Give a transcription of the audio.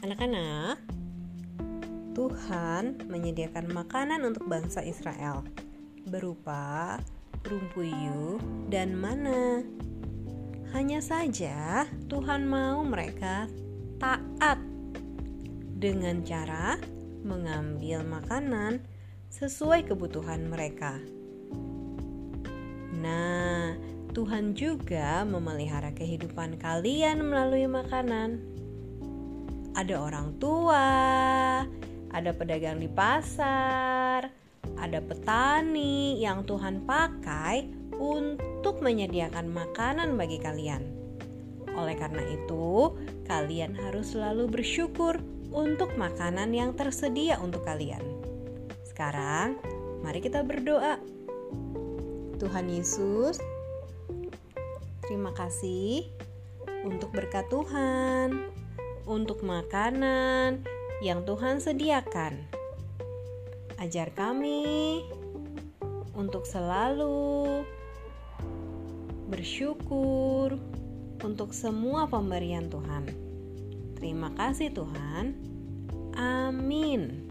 Anak-anak, Tuhan menyediakan makanan untuk bangsa Israel berupa rumpuyu dan mana. Hanya saja Tuhan mau mereka taat dengan cara mengambil makanan sesuai kebutuhan mereka. Nah, Tuhan juga memelihara kehidupan kalian melalui makanan. Ada orang tua, ada pedagang di pasar, ada petani yang Tuhan pakai untuk menyediakan makanan bagi kalian. Oleh karena itu, kalian harus selalu bersyukur untuk makanan yang tersedia untuk kalian. Sekarang, mari kita berdoa. Tuhan Yesus, terima kasih untuk berkat Tuhan, untuk makanan yang Tuhan sediakan. Ajar kami untuk selalu bersyukur untuk semua pemberian Tuhan. Terima kasih, Tuhan. Amin.